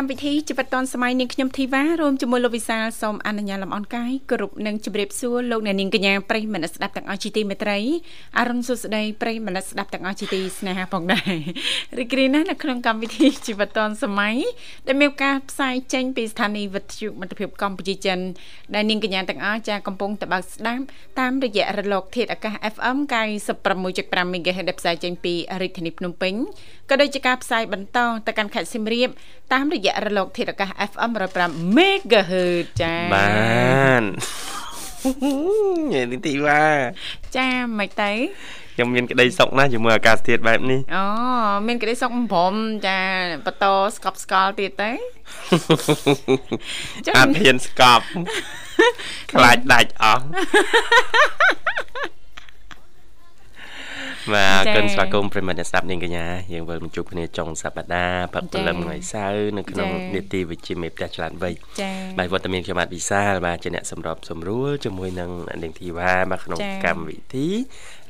កម្មវិធីជីវិតឌွန်សម័យនាងខ្ញុំធីវ៉ារួមជាមួយលោកវិសាលសូមអនុញ្ញាតលំអរកាយគ្រប់នឹងជម្រាបសួរលោកអ្នកនាងកញ្ញាប្រិយមិត្តស្ដាប់ទាំងអស់ជាទីមេត្រីអរុនសុស្ដីប្រិយមិត្តស្ដាប់ទាំងអស់ជាទីស្នេហាផងដែររីករាយណាស់នៅក្នុងកម្មវិធីជីវិតឌွန်សម័យដែលមានការផ្សាយចេញពីស្ថានីយ៍វិទ្យុមិត្តភាពកម្ពុជាចិនដែលនាងកញ្ញាទាំងអស់ចាកំពុងតបស្ដាប់តាមរយៈរលកធាតុអាកាស FM 96.5 MHz ដែលផ្សាយចេញពីរាជធានីភ្នំពេញក៏ដូចជាការផ្សាយបន្តទៅកាន់ខេត្តសៀមរាបតាមរយៈរលកធាតុអាកាស FM 105 MHz ចា៎បានញ៉ែទីវ៉ាចាមិនទៅខ្ញុំមានក្តីសុខណាស់ជាមួយអាកាសធាតុបែបនេះអូមានក្តីសុខព្រមចាបន្តស្កប់ស្កល់ទៀតទៅអត់ហ៊ានស្កប់ខ្លាចដាច់អស់ បាទកិនស្វាគមន៍ប្រិមត្តអ្នកស្ដាប់នាងកញ្ញាយើងវិលមកជួបគ្នាចុងសប្តាហ៍ព្រឹកព្រលឹមថ្ងៃសៅរ៍នៅក្នុងនេតិវិជ្ជាមេផ្ទះឆ្លាតវៃបាទវត្តមានខ្ញុំបាទវិសាលបាទជាអ្នកសម្របសម្រួលជាមួយនឹងនាងធីវ៉ាបាទក្នុងកម្មវិធី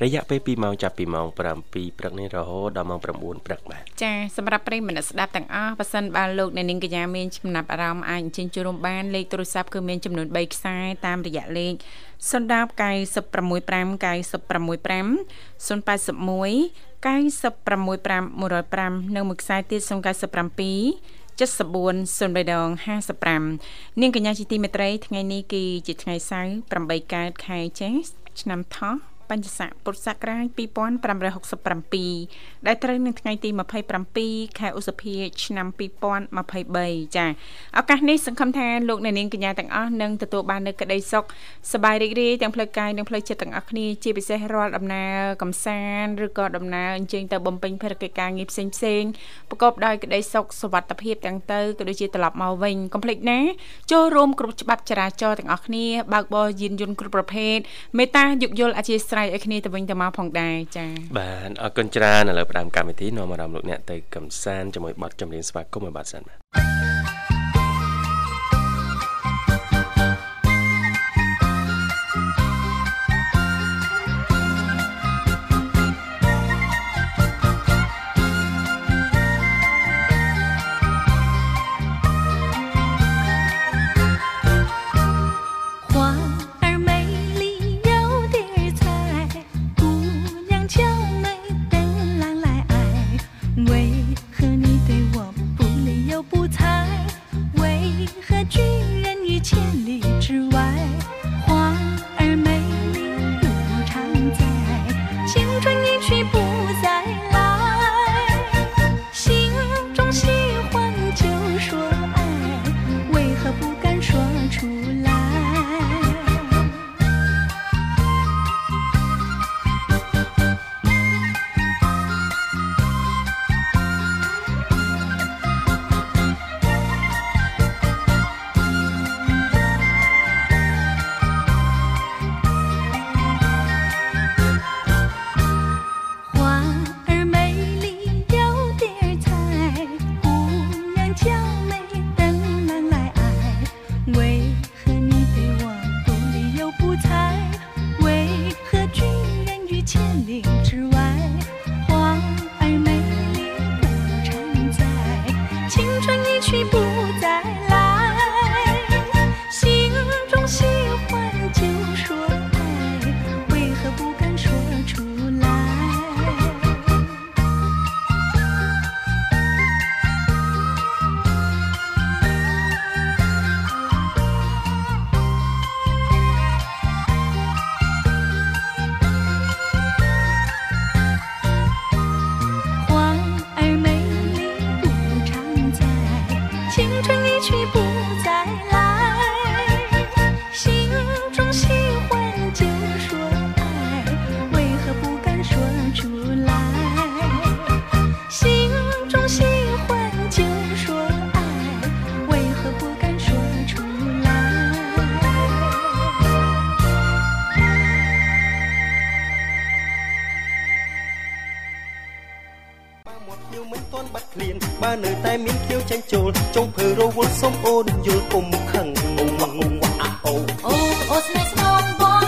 រយៈពេល2ម៉ោងចាប់ពីម៉ោង7ព្រឹកនេះរហូតដល់ម៉ោង9ព្រឹកបាទចាសម្រាប់ប្រិមត្តអ្នកស្ដាប់ទាំងអស់ប៉ះសិនបាទលោកអ្នកនាងកញ្ញាមានចំណាប់អារម្មណ៍អាចអញ្ជើញចូលរួមបានលេខទូរស័ព្ទគឺមានចំនួន3ខ្សែតាមរយៈលេខ 010 965 965 081 965 105និងមួយខ្សែទៀត097 7403ដង55នាងកញ្ញាជាទីមេត្រីថ្ងៃនេះគឺជាថ្ងៃសៅរ៍8កើតខែចេសឆ្នាំថោះ បញ្ញស័កពុទ្ធសករាជ2567ដែលត្រូវនៅថ្ងៃទី27ខែឧសភាឆ្នាំ2023ចា៎ឱកាសនេះសង្ឃឹមថាលោកអ្នកនាងកញ្ញាទាំងអស់នឹងទទួលបាននូវក្តីសុខសប្បាយរីករាយទាំងផ្លូវកាយនិងផ្លូវចិត្តទាំងអស់គ្នាជាពិសេសរាល់ដំណើរកំសាន្តឬក៏ដំណើរអញ្ជើញទៅបំពេញភារកិច្ចការងារផ្សេងផ្សេងប្រកបដោយក្តីសុខសុវត្ថិភាពទាំងទៅក៏ដូចជាត្រឡប់មកវិញកុំភ្លេចណាចូលរួមគ្រប់ច្បាប់ចរាចរណ៍ទាំងអស់គ្នាបើកបរយានយន្តគ្រប់ប្រភេទមេត្តាយោគយល់អធិស្ឋានស្រ័យឲ្យគ្នាទៅវិញទៅមកផងដែរចា៎បាទអរគុណច្រើនឥឡូវផ្ដើមកម្មវិធីនាំអារម្មណ៍លោកអ្នកទៅកំសាន្តជាមួយបទចម្រៀងស្វាគមន៍មួយបទសិនបាទ មានខៀវចាញ់ចូលចុងភើរវល់សុំអូនយល់គុំខឹងអូវ៉ាអូវ៉ាអូអូអូស្នេហ៍ស្នងបង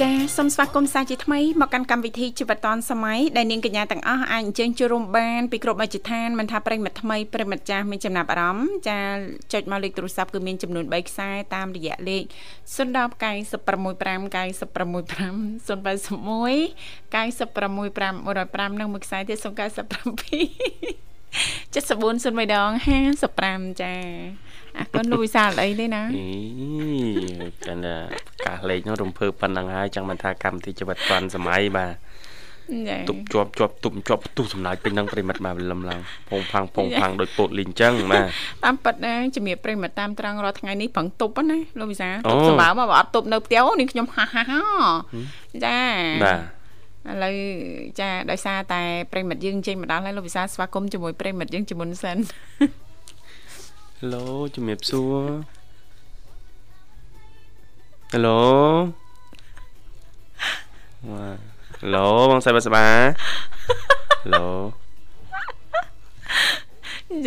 ចាសូមស្វាគមន៍សាជាថ្មីមកកាន់កម្មវិធីជីវិតឌွန်សម័យដែលនាងកញ្ញាទាំងអស់អាចអញ្ជើញចូលរួមបានពីគ្រប់មជ្ឈដ្ឋានមិនថាប្រិមិត្តថ្មីប្រិមិត្តចាស់មានចំណាប់អារម្មណ៍ចាចុចមកលេខទូរស័ព្ទគឺមានចំនួន3ខ្សែតាមរយៈលេខ010 965 965 081 965 105និងមួយខ្សែទៀត097 74សុនមួយដង55ចាអរគុណលោកវិសាលអីទេណាអីកាន់តែកាសលេខនោះរំភើបប៉ុណ្ណឹងហើយចង់មិនថាកម្មវិធីជីវិតឌွန်សម័យបាទទុបជាប់ជាប់ទុបជាប់ផ្ទុះសំណាយពេញនឹងប្រិមិត្តបាទលំឡើងពងផាំងពងផាំងដោយពោតលីងចឹងបាទតាមប៉ិតណាជំរាបប្រិមិត្តតាមត្រង់រាល់ថ្ងៃនេះប្រឹងទុបណាលោកវិសាទុបសម្បើមកបើអត់ទុបនៅផ្ទះនេះខ្ញុំហាហាចាបាទ ឥឡូវចាដោយសារតែប្រិមិត្តយើងចេញមកដល់ហើយលោកវិសាស្វាគមន៍ជាមួយប្រិមិត្តយើងជាមុនសិនហេឡូជំរាបសួរហេឡូវ៉ាហេឡូបងសៃបាសបាហេឡូ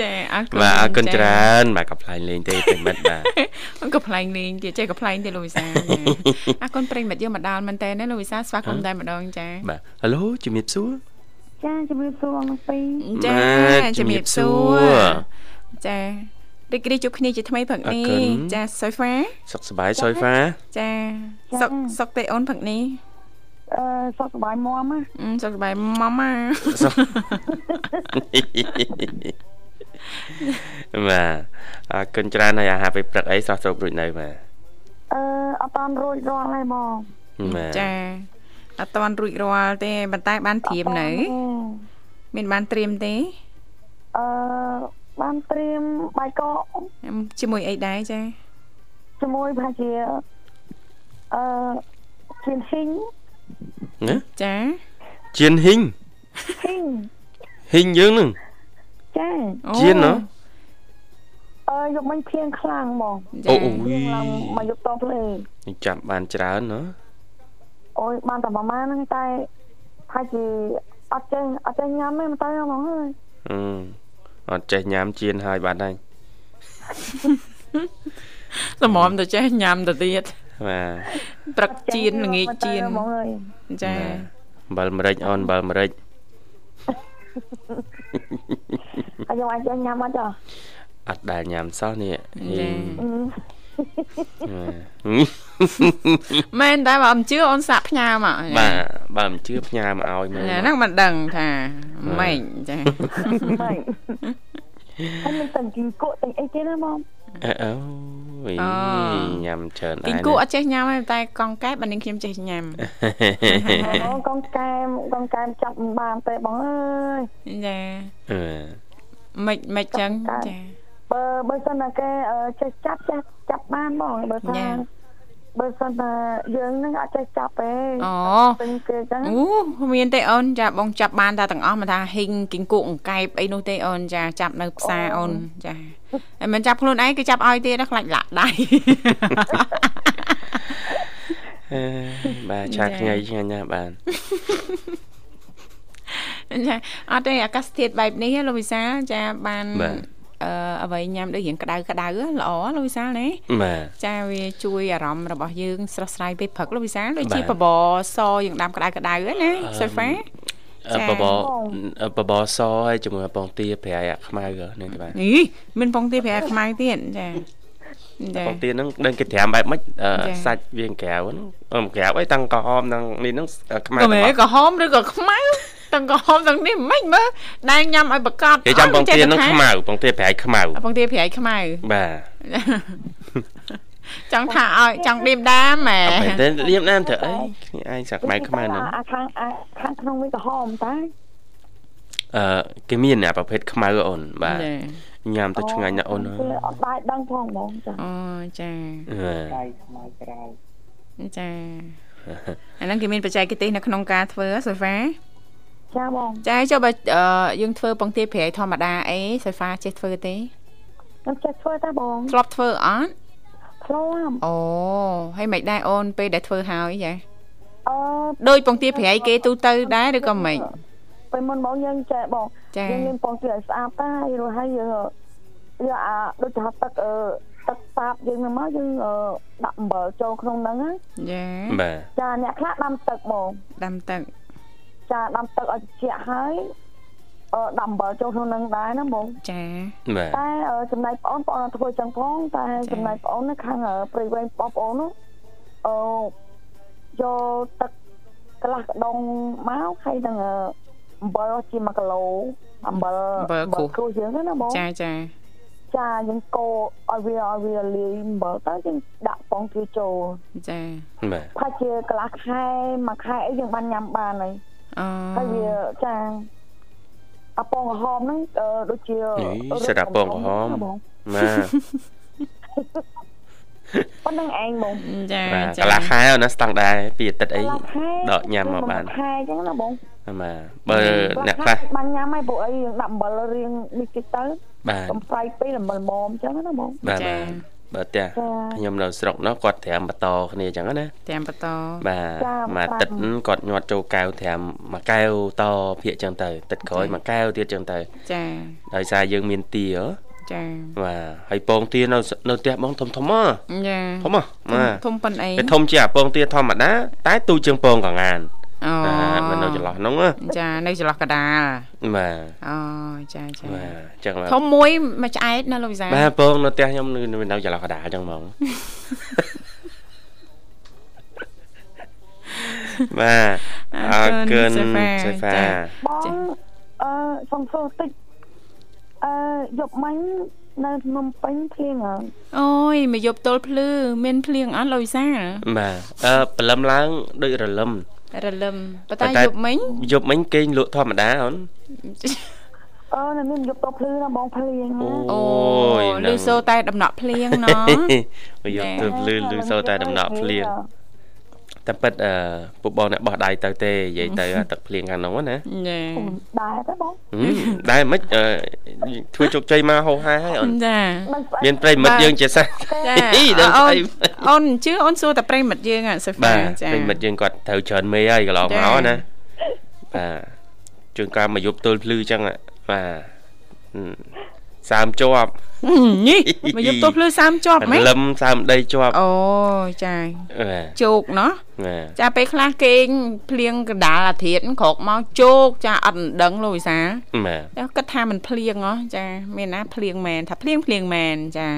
ចាអរគុណបាទអរគុណច្រើនបាទកំ pl ែងលេងទេប្រិមិត្តបាទមិនកំ pl ែងលេងទៀតចេះកំ pl ែងទេលោកវិសាអរគុណប្រិមិត្តយើងមកដល់មែនតើណាលោកវិសាស្វាគមន៍តែម្ដងចាបាទហេឡូជំរាបសួរចាជំរាបសួរបងពីចាជំរាបសួរចារីករាយជួបគ្នាជាថ្មីព្រឹកនេះចាសុយហ្វាសុខសប្បាយសុយហ្វាចាសុខសុខទេអូនព្រឹកនេះអឺសុខសប្បាយមុំណាសុខសប្បាយមុំណា បាទអរគុណច្រើនហើយអាហារពេលព្រឹកអីស្រស់ស្រូបរួចនៅបាទអឺអត់តាន់រួចរាល់ហើយបងចាអត់តាន់រួចរាល់ទេប៉ុន្តែបានត្រៀមនៅមានបានត្រៀមទេអឺបានត្រៀមបាយកកជាមួយអីដែរចាជាមួយប្រហែលជាអឺជៀនហ៊ីងណាចាជៀនហ៊ីងហ៊ីងហ៊ីងយើងនឹង ចាជៀនណាអឺយកមិញភៀងខ្លាំងហ្មងអូអូយមកយកតភ្លេចាប់បានច្រើនណាអូយបានតែប្រហែលហ្នឹងតែថាជាអត់ចេះអត់ចេះញ៉ាំទេមិនទៅហ្មងហើយអឺអត់ចេះញ៉ាំជៀនហើយបាត់ហើយសមមទៅចេះញ៉ាំទៅទៀតបាទព្រឹកជៀនល្ងាចជៀនចាអំបិលម្រេចអូនអំបិលម្រេច អាយអាចញ៉ាំអត់ចាអត់ដែលញ៉ាំសោះនេះមែនតែបើមិនជឿអូនសាក់ផ្ញើមកបាទបើមិនជឿផ្ញើមកឲ្យមើលហ្នឹងមិនដឹងថាម៉េចចាម៉េចហើយមិនទាំងគីកក់ទាំងអីទេណាបង អើអូយញ៉ាំច្រើនដែរគីគក់អត់ចេះញ៉ាំទេតែកងកែបបើនាងខ្ញុំចេះញ៉ាំអូកងកែបកងកែបចាប់បានទេបងអើយចាអឺមិនមិនចឹងចាបើបើសិនតែគេចេះចាប់ចេះចាប់បានបងបើថា បើសិនតែយើងនឹងអត់ចេះចាប់ទេអូគេចឹងអូមានទេអូនចាបងចាប់បានតែទាំងអស់មិនថាហ៊ីងគីងគក់អង្កែបអីនោះទេអូនចាចាប់នៅផ្សារអូនចាហើយមិនចាប់ខ្លួនឯងគេចាប់ឲ្យទៀតខ្លាចលាក់ដៃអឺបាទឆាខ្ញីឆ្ងាញ់ណាស់បាទចាអត់ទេអាកាសធាតុបែបនេះលោកវិសាចាបានអឺ អ្វីញ៉ាំដូចរៀងក្តៅក្តៅល្អលោកវិសាលណាចាវាជួយអារម្មណ៍របស់យើងស្រស់ស្រាយពេលព្រឹកលោកវិសាលដូចជាបបរសយើងដាំក្តៅក្តៅណាសូហ្វាបបបបសហើយជាមួយពងទាប្រៃអាខ្មៅនេះទេបាទអីមានពងទាប្រៃអាខ្មៅទៀតចាពងទាហ្នឹងដឹងគេត្រាំបែបម៉េចសាច់វាក្រៅហ្នឹងអឺក្រៅអីតាំងក្រហមតាំងនេះហ្នឹងខ្មៅក៏ក្រហមឬក៏ខ្មៅ ទាំងក្រហមទាំងនេះមិនមើលដែលញ៉ាំឲ្យប្រកាសគេចាំពងទានឹងខ្មៅពងទាប្រៃខ្មៅពងទាប្រៃខ្មៅបាទចង់ថាឲ្យចង់ឌៀមដាមម៉ែតែឌៀមដាមទៅអីឯងសាក់ខ្មៅខ្មៅហ្នឹងអាខាងខាងក្នុងវាក្រហមតែអឺគេមានអាប្រភេទខ្មៅអូនបាទញ៉ាំទៅឆ្ងាញ់ណាស់អូនអត់បាយដឹងផងហ្មងចាអូចាក្រៃខ្មៅក្រៅចាអាហ្នឹងគេមានបច្ចេកទេសនៅក្នុងការធ្វើសូហ្វា ចាបងចាចុះបើយើងធ្វើពងទាប្រៃធម្មតាអីសៃហ្វាចេះធ្វើទេខ្ញុំចេះធ្វើតែបងធ្លាប់ធ្វើអត់ធ្លាប់អូហើយមិនដែរអូនពេលដែលធ្វើហើយចាអឺដូចពងទាប្រៃគេទូទៅដែរឬក៏មិនបពេលមុនបងយើងចេះបងយើងមានពងទាឲ្យស្អាតតែរួចហើយយើងយកអាដូចថាទឹកអឺទឹកសាបយើងមកយើងដាក់អំបិលចូលក្នុងហ្នឹងណាចាបាទចាអ្នកខ្លះដាំទឹកមកដាំទឹក ចាដាំទឹកឲ្យត្រជាក់ហើយអឺដាំអំបិលចូលក្នុងហ្នឹងដែរណាបងចាបាទតែចំណែកបងប្អូនធ្វើចឹងផងតែចំណែកបងនៅខាងព្រៃវែងបងប្អូននោះអឺយកទឹកកន្លះកដងមកហើយនឹងអំបិលជា1គីឡូអំបិលអំបិលគ្រូយើងណាបងចាចាចាយើងកូរឲ្យវាឲ្យវាលាយអំបិលទៅយើងដាក់ពងទាចូលចាបាទថាជាកន្លះខែមួយខែអីយើងបានញ៉ាំបានហើយអឺ ហើយវាចាអាពងក្រហមហ្នឹងដូចជាស្រាប់ពងក្រហមបាទប៉ុណ្្នឹងឯងបងចាចាកន្លះខែណាស្តង់ដែរពីអាទិត្យអីដកញ៉ាំមកបានខែអញ្ចឹងណាបងបាទបើអ្នកខ្លះបានញ៉ាំហើយពួកអីដាក់អំបិលរៀងនេះតិចទៅបាទកំប្រៃពីអំបិលមុំអញ្ចឹងណាបងបាទ បាទបើផ្ទះខ្ញុំនៅស្រុកនោះគាត់ត្រាំបន្តគ្នាអញ្ចឹងណាត្រាំបន្តបាទមួយទឹកគាត់ញាត់ចូលកែវត្រាំមួយកែវតភាកអញ្ចឹងទៅទឹកក្រោយមួយកែវទៀតអញ្ចឹងទៅចាដោយសារយើងមានទាចាបាទហើយពងទានៅនៅផ្ទះបងធំធំហ៎ចាធំហ៎បាទធំប៉ុនអីវាធំជាអាពងទាធម្មតាតែទូជាងពងកងានអូ បាទនៅចន្លោះហ្នឹងចានៅចន្លោះកដាលបាទអូចាចាបាទអញ្ចឹងធំមួយមួយឆ្អែតណាលោកវិសាបាទពងនៅផ្ទះខ្ញុំនៅនៅចន្លោះកដាលអញ្ចឹងហ្មងបាទអរគុណសេហ្វាបងអឺសុំសួរតិចអឺយប់មិញនៅភ្នំពេញភ្លៀងអើអូយមកយប់ទល់ភ្លឺមានភ្លៀងអត់លុយសាបាទអឺព្រលឹមឡើងដូចរលឹម រលឹមប៉ុន្តែយប់មិញយប់មិញគេងលក់ធម្មតាអូនអឺនៅមានយប់ទៅភ្លឺណាបងភ្លៀងអូយលឺសូតែដំណក់ភ្លៀងណោះយប់ទៅភ្លឺលឺសូតែដំណក់ភ្លៀងតែប៉ិតអឺពុកបងអ្នកបោះដៃទៅទេនិយាយទៅទឹកភ្លៀងខាងនោះណាចាដែរទេបងដែរមិនធ្វើជោគជ័យមកហោហាហើយអូនចាមានប្រិមិត្តយើងជាសះចាដឹងស្អី អូនជឿអូនសួរតែប្រិមិត្តយើងអាសូហ្វាចាប្រិមិត្តយើងគាត់ត្រូវច្រើនមេហើយកន្លងមកណាបាទជួនកាលមកយប់ទល់ភ្លឺចឹងបាទ សើមជាប់នេះមកយកទោះភ្លឺសើមជាប់ហ្មងលឹមសើមដីជាប់អូចាជោកណោះចាពេលខ្លះគេងភ្លៀងកដាលអាធិតក្រោកមកជោកចាអត់ដឹងលោកវិសាបាទគិតថាมันភ្លៀងហ៎ចា មានណាភ្លៀងមែនថាភ្លៀងភ្លៀងមែនចា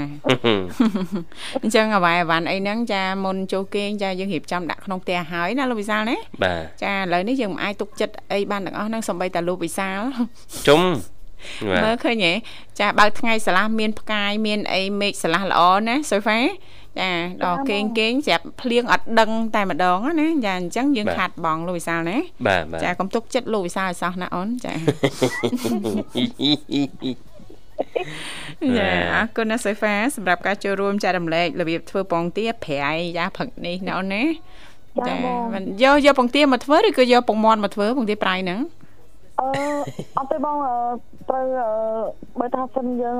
អញ្ចឹងអ្វីអ្វ៉ាន់អីហ្នឹងចាមុនចូលគេងចាយើងរៀបចំដាក់ក្នុងផ្ទះហើយណាលោកវិសាលណាបាទចាឥឡូវនេះយើងមិនអាចទុកចិត្តអីបានទាំងអស់ហ្នឹងសំបីតាលោកវិសាលជុំ មើលឃើញហ៎ចាបើកថ្ងៃស្រឡះមានផ្កាយមានអីមេឃស្រឡះល្អណាសូហ្វាចាដល់គេងគេងស្រាប់ភ្លៀងអត់ដឹងតែម្ដងណាចាអញ្ចឹងយើងខាត់បងលោកវិសាលណាចាកុំទុកចិត្តលោកវិសាលឲ្យសោះណាអូនចាចាអរគុណណាសូហ្វាសម្រាប់ការចូលរួមចែករំលែករបៀបធ្វើពងទាប្រៃយ៉ាផឹកនេះណាអូនណាចាយកយកពងទាមកធ្វើឬក៏យកពងមាន់មកធ្វើពងទាប្រៃហ្នឹងអឺអត់ទេបង ត្រូវបើថាសិនយើង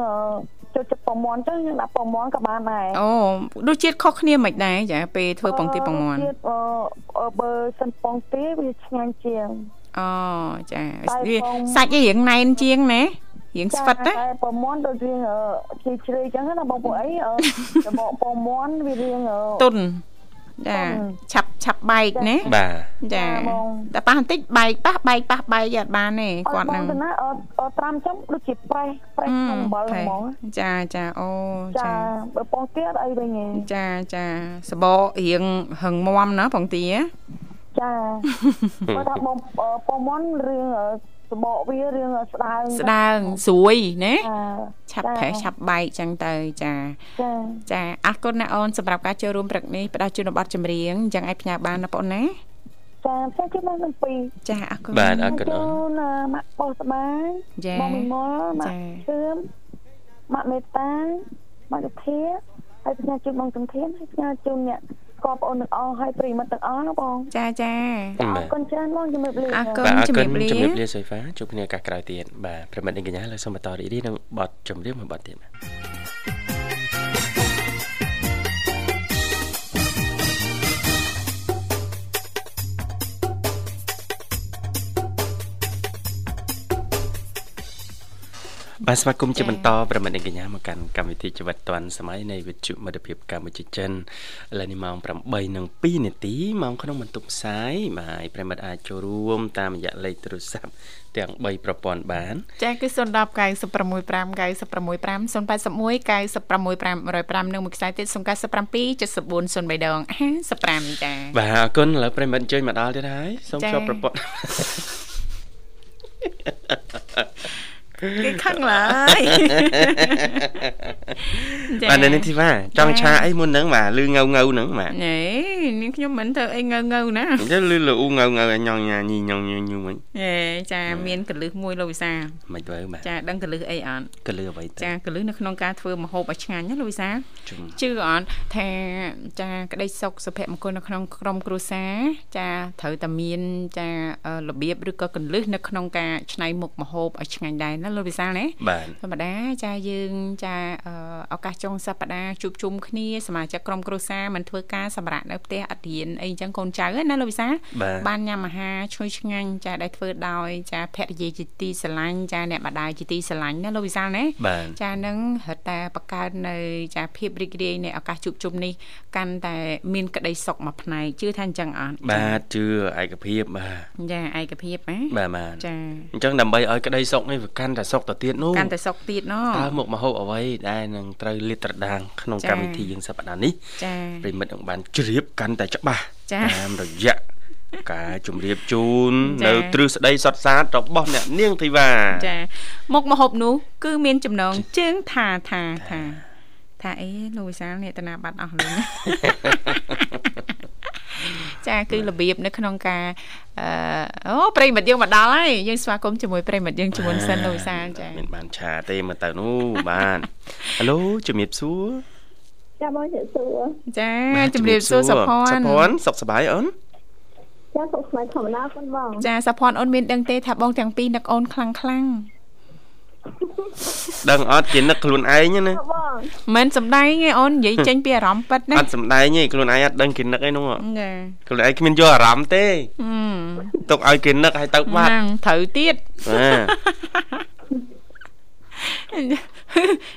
ចូលចិត្តពងមាន់ទៅយើងដាក់ពងមាន់ក៏បានដែរអូរសជាតិខុសគ្នាមិនដែរចាពេលធ្វើពងទាពងមាន់អឺបើសិនពងទាវាឆ្ងាញ់ជាងអូចាវាសាច់រៀងណែនជាងណារៀងស្វិតណាតែពងមាន់ដូចរៀងជាជ្រេអញ្ចឹងណាបងប្អូនអីទៅបកពងមាន់វារៀងទុន ចាឆាប់ឆាប់បែកណាបាទចាតែប៉ះបន្តិចបែកប៉ះបែកប៉ះបែកអត់បានទេគាត់នឹងណាអត់ត្រាំចំដូចជាប្រេះប្រេះក្នុងអំបិលហ្មងចាចាអូចាបើពងទាអត់អីវិញទេចាចាសបករៀងហឹងមមណាពងទាចាបើថាបងពងមន់រៀង សបកវារឿងស្ដើងស្ដើងស្រួយណាឆាប់ប្រេះឆាប់បែកចឹងទៅចាចាចាអរគុណណាអូនសម្រាប់ការចូលរួមព្រឹកនេះផ្ដល់ជូនប័ណ្ណចម្រៀងចឹងឲ្យផ្ញើបានណាបងណាចាផ្សាយជូនមកទាំងពីរចាអរគុណបាទអរគុណអូនម៉ាក់បោះស្បាចាបងមីមុលម៉ាក់ជឿមម៉ាក់មេតាម៉ាក់សុធាហើយផ្ញើជូនបងសំធានហើយផ្ញើជូនអ្នក ស្គាល់បងទាំងអស់ហើយប្រិមត្តទាំងអស់ណាបង ចាចាអរគុណច្រើនបងជំរាបលាអរគុណជំរាបលាជំរាបលាសុយហ្វាជួបគ្នាឱកាសក្រោយទៀតបាទប្រិមត្តនាងកញ្ញាលើសូមបន្តរីករាយនឹងបទចម្រៀងមួយបទទៀតបាទ បាទស្វាគមន៍ជាបន្តប្រិមិត្តកញ្ញាមកកាន់កម្មវិធីជីវិតឌွန်សម័យនៃវិទ្យុមិត្តភាពកម្ពុជាចិនឥឡូវនេះម៉ោង8:02នាទីម៉ោងក្នុងបន្ទប់ផ្សាយបាទប្រិមិត្តអាចចូលរួមតាមរយៈលេខទូរស័ព្ទទាំង3ប្រព័ន្ធបាន ចាគឺ010 965 965 081 965 105និងមួយខ្សែទៀត097 74 03ដង55ចាបាទអរគុណឥឡូវប្រិមិត្តអញ្ជើញមកដល់ទៀតហើយសូមជួបប្រព័ន្ធ គេខឹងឡើយបាទនេះធីវ៉ាចង់ឆាអីមុនហ្នឹងបាទលឺងៅងៅហ្នឹងបាទណែនាងខ្ញុំមិនធ្វើអីងៅងៅណាចាលឺលឺងៅងៅញ៉ងញ៉ាញីញ៉ងញញូមិញហេចាមានកលឹះមួយលោកវិសាមិនទៅបាទចាដឹងកលឹះអីអត់កលឹះអ្វីចាកលឹះនៅក្នុងការធ្វើម្ហូបឲ្យឆ្ងាញ់ណាលោកវិសាជឿអត់ថាចាក្តីសុខសុភមង្គលនៅក្នុងក្រុមគ្រួសារចាត្រូវតែមានចារបៀបឬក៏កលឹះនៅក្នុងការច្នៃមុខម្ហូបឲ្យឆ្ងាញ់ដែរណាលោកវិសាលណាធម្មតាចាយើងចាឱកាសចុងសប្តាហ៍ជួបជុំគ្នាសមាជិកក្រុមគ្រួសារមិនធ្វើការសម្រាប់នៅផ្ទះអត់រៀនអីចឹងកូនចៅណាលោកវិសាបានញ៉ាំអាហារឈ្ងុយឆ្ងាញ់ចាដែលធ្វើដោយចាភរិយាជាទីស្រឡាញ់ចាអ្នកម្ដាយជាទីស្រឡាញ់ណាលោកវិសាលណាចានឹងរត់តែបង្កើតនៅចាភាពរីករាយនៃឱកាសជួបជុំនេះកាន់តែមានក្តីសុខមួយផ្នែកជឿថាអញ្ចឹងអត់បាទជឿឯកភាពបាទចាឯកភាពណាបាទបាទចាអញ្ចឹងដើម្បីឲ្យក្តីសុខនេះវាកាន់តែសុខទៅទៀតនោះកាន់តែសុខទៀតណតើមុខមហូបអ្វីដែលនឹងត្រូវលាតត្រដាងក្នុងកម្មវិធីយើងសប្តាហ៍នេះចាប្រិមិត្តនឹងបានជ្រាបកាន់តែច្បាស់តាមរយៈការជម្រាបជូននៅទ្រឹស្ដីសុតសាតរបស់អ្នកនាងធីវ៉ាចា មុខមហូបនោះ គឺមានចំណងជើងថាថាថាថាអីលោកវិសាលអ្នកតាណាបាត់អស់លុយ ចាគឺរបៀបនៅក្នុងការអឺអូប្រិមិត្តយើងមកដល់ហើយយើងស្វាគមន៍ជាមួយប្រិមិត្តយើងជាមួយសិនលោកវិសាលចាមានបានឆាទេមើលទៅនោះបានហៅឡូជំរាបសួរចាបងជំរាបសួរចាជំរាបសួរសុផាន់សុផាន់សុខសប្បាយអូនចាសុខសប្បាយធម្មតាប៉ុនបងចាសុផាន់អូនមានដឹងទេថាបងទាំងពីរនឹកអូនខ្លាំងខ្លាំង ដឹងអត់គេនឹកខ្លួនឯងណាមិនសំដែងទេអូននិយាយចេញពីអារម្មណ៍ពិតណាអត់សំដែងទេខ្លួនឯងអត់ដឹងគេនឹកអីនោះចាខ្លួនឯងគ្មានយកអារម្មណ៍ទេទុកឲ្យគេនឹកឲ្យទៅបាត់ត្រូវទៀត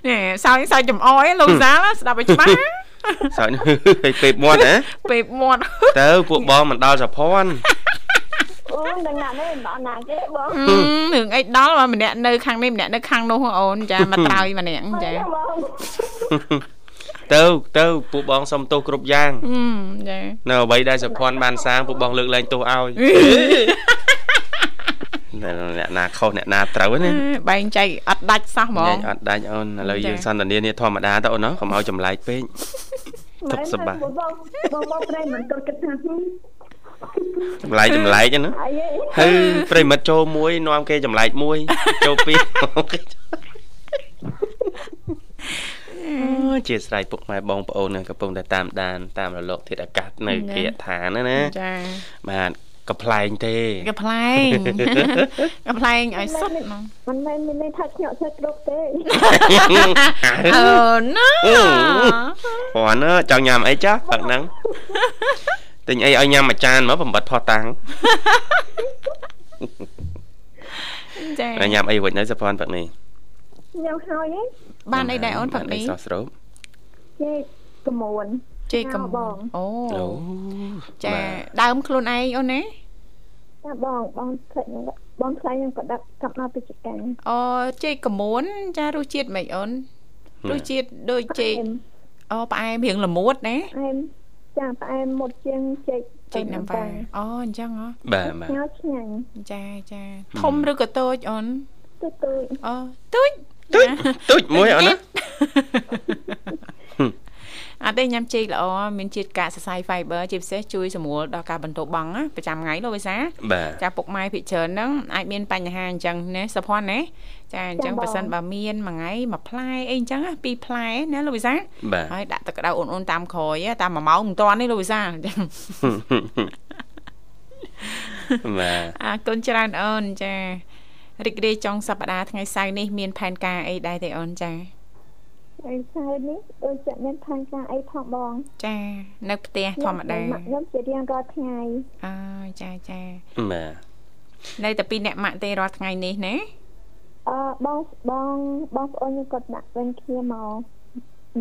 នេះសើចសើចចំអយលោកសាលស្ដាប់ឲ្យច្បាស់សើចពេបមាត់ហ៎ពេបមាត់ទៅពួកបងមិនដល់សភ័ន អូនដឹងណាស់ទេមិនដល់ណាទេបងរឿងអីដល់មកម្នាក់នៅខាងនេះម្នាក់នៅខាងនោះអូនចាមកត្រើយម្នាក់ចាទៅទៅពួកបងសុំទោសគ្រប់យ៉ាងចានៅអ្វីដែលសុភ័ណ្ឌបានសាងពួកបងលើកលែងទោសឲ្យអ្នកណាខុសអ្នកណាត្រូវណាបែងចែកអត់ដាច់សោះហ្មងអត់ដាច់អូនឥឡូវយើងសន្តានានេះធម្មតាទៅអូនណាកុំឲ្យចម្លែកពេកទុកសបាបងបងបងប្រេងមិនគិតគិតថា ចម្លែកចម្លែកណាហើយប្រិមិត្តចូលមួយនាំគេចម្លែកមួយចូលពីរអូជាស្រ័យពុកម៉ែបងប្អូននឹងកំពុងតែតាមដានតាមរលកធាតុអាកាសនៅគេឋានណាណាចាបាទកំ pl ែងទេកំ pl ែងកំ pl ែងឲ្យសុទ្ធហ្មងមិនមែនមានន័យថាខ្ញុំធ្វើគ្រប់ទេអូណាព្រោះណាចង់ញ៉ាំអីចាស់ផឹកហ្នឹង ទិញអីឲ្យញ៉ាំមួយចានមកបំបត្តិផោះតាំងចាញ៉ាំអីវិញនៅសភ័នផឹកនេះញ៉ាំហើយហ៎បានអីដែរអូនផឹកនេះសោះស្រូបចេកកមួនចេកកំបងអូចាដើមខ្លួនឯងអូនណាចាបងបងផ្លេចបងផ្លេចខ្ញុំក៏ដាក់កាប់មកពីចកាអូចេកកមួនចារសជាតិម៉េចអូនរសជាតិដូចចេកអូផ្អែមរៀងល្មួតណាផ្អែម ចាផ្អែមមុតជាងចេកចេកណាំវ៉ាអូអញ្ចឹងហ៎បាទបាទឆ្ងាញ់ឆ្ងាញ់ចាចាធំឬក៏តូចអូនតូចតូចអូតូចតូចតូចមួយអូនណា អត់ទេញ៉ាំចេកល្អមានជាតិកាកសរសៃ fiber ជាពិសេសជួយសម្រួលដល់ការបន្ទោបង់ប្រចាំថ្ងៃលោកវិសាចាពុកម៉ែភិកច្រើនហ្នឹងអាចមានបញ្ហាអញ្ចឹងណាសុភ័ណ្ឌណាចាអញ្ចឹងបើសិនបើមានមួយថ្ងៃមួយផ្លែអីអញ្ចឹងពីរផ្លែណាលោកវិសាហើយដាក់ទឹកក្តៅអូនអូនតាមក្រោយតាម1ម៉ោងមិនតាន់ទេលោកវិសាអញ្ចឹងបាទអរគុណច្រើនអូនចារីករាយចុងសប្តាហ៍ថ្ងៃសៅរ៍នេះមានផែនការអីដែរទេអូនចា ថ្ងៃសៅរ៍នេះដូចជាមានផែនការអីផងបង ចានៅផ្ទះធម្មតាខ្ញុំជារៀងរាល់ថ្ងៃអើចាចាបាទនៅតែពីអ្នកម៉ាក់ទេរាល់ថ្ងៃនេះណាអឺបងបងបងប្អូនខ្ញុំគាត់ដាក់វិញគ្នាមក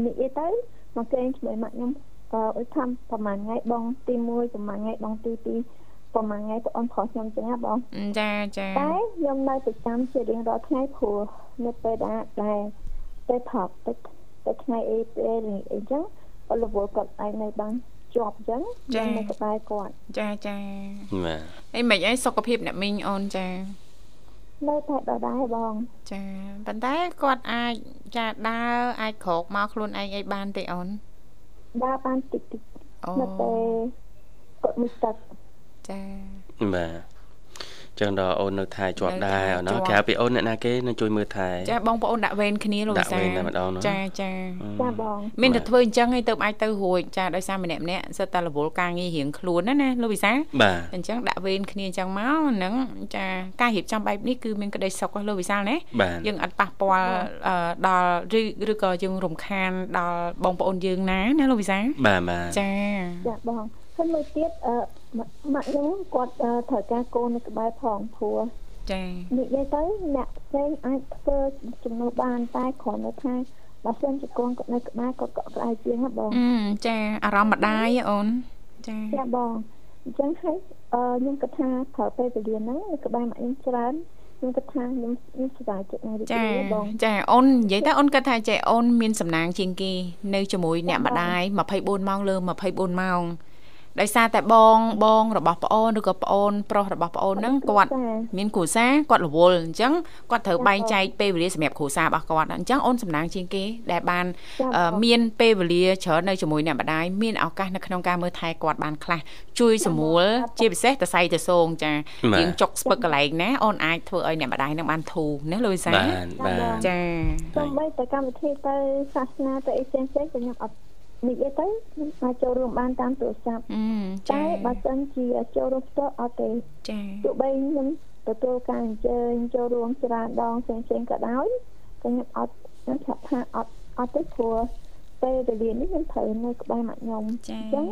និយាយទៅមកគេជាមួយម៉ាក់ខ្ញុំអឺអ៊ុយថាប្រហែលថ្ងៃបងទី1ប្រហែលថ្ងៃបងទី2ប្រហែលថ្ងៃបងអូនប្រុសខ្ញុំចឹងណាបងចាចាតែខ្ញុំនៅប្រចាំជារៀងរាល់ថ្ងៃព្រោះនៅពេលដែលដែល ពេលថប់ទឹកទៅថ្ងៃអីពេលអីចឹងអរវល់គាត់ឯងនៅបានជាប់ចឹងចានៅក្បែរគាត់ចាចាបាទអីមិនអីសុខភាពអ្នកមីងអូនចានៅតែដដែលបងចាប៉ុន្តែគាត់អាចចាដើរអាចក្រោកមកខ្លួនឯងអីបានទេអូនដើរបានតិចតិចនៅតែគាត់មួយទឹកចាបាទ ចឹងដល់អូននៅថែជាប់ដែរណោះក្រៅពីអូនអ្នកណាគេនៅជួយមើលថែចាបងប្អូនដាក់វេនគ្នាលោកវិសាដាក់វេនតែម្ដងចាចាចាបងមានតែធ្វើអញ្ចឹងឲ្យទៅអាចទៅរួចចាដោយសារម្នាក់ម្នាក់សិតតែរវល់ការងាររៀងខ្លួនណាណាលោកវិសាអញ្ចឹងដាក់វេនគ្នាអញ្ចឹងមកហ្នឹងចាការរៀបចំបែបនេះគឺមានក្តីសុខលោកវិសាលណាយើងអត់ប៉ះពាល់ដល់ឬឬក៏យើងរំខានដល់បងប្អូនយើងណាណាលោកវិសាបាទបាទចាចាបង ហើយមួយទៀតអឺម៉ាក់ខ្ញុំគាត់ត្រូវការកូននៅក្បែរផងព្រោះចានិយាយទៅអ្នកផ្សេងអាចធ្វើចំណូលបានតែគ្រាន់តែថាបើសិនជាកូនគាត់នៅក្បែរគាត់ក៏ក្បែរជាងណាបងចាអារម្មណ៍ម្ដាយអូនចាចាបងអញ្ចឹងហើយអឺខ្ញុំគិតថាប្រើពេលវេលាហ្នឹងនៅក្បែរម៉ាក់ខ្ញុំច្រើនខ្ញុំគិតថាខ្ញុំខ្ញុំសប្បាយចិត្តណាស់ចាចាអូននិយាយទៅអូនគិតថាចេះអូនមានសំណាងជាងគេនៅជាមួយអ្នកម្ដាយ24ម៉ោងលើ24ម៉ោង ដោយសារតែបងបងរបស់ប្អូនឬក៏ប្អូនប្រុសរបស់ប្អូនហ្នឹងគាត់មានគ្រួសារគាត់រវល់អញ្ចឹងគាត់ត្រូវបែងចែកពេលវេលាសម្រាប់គ្រួសាររបស់គាត់អញ្ចឹងអូនសំណាងជាងគេដែលបានមានពេលវេលាច្រើននៅជាមួយអ្នកម្ដាយមានឱកាសនៅក្នុងការមើលថែគាត់បានខ្លះជួយសម្រួលជាពិសេសតសៃតសងចាយើងចុកស្ពឹកកន្លែងណាអូនអាចធ្វើឲ្យអ្នកម្ដាយនឹងបានធូរណាលូយសាបាទបាទចាសូម្បីតែកម្មវិធីទៅសាសនាទៅអីផ្សេងៗក៏ខ្ញុំអត់ និយាយទៅខ្ញុំអាចចូលរួមបានតាមទូរស័ព្ទតែបើសិនជាចូលរួមផ្ទាល់អត់ទេចាទោះបីខ្ញុំទទួលការអញ្ជើញចូលរួមច្រើនដងផ្សេងផ្សេងក៏ដោយក៏ខ្ញុំអត់ខ្ញុំថាថាអត់អត់ទេព្រោះពេលវេលានេះខ្ញុំត្រូវនៅក្បែរម៉ាក់ខ្ញុំអញ្ចឹង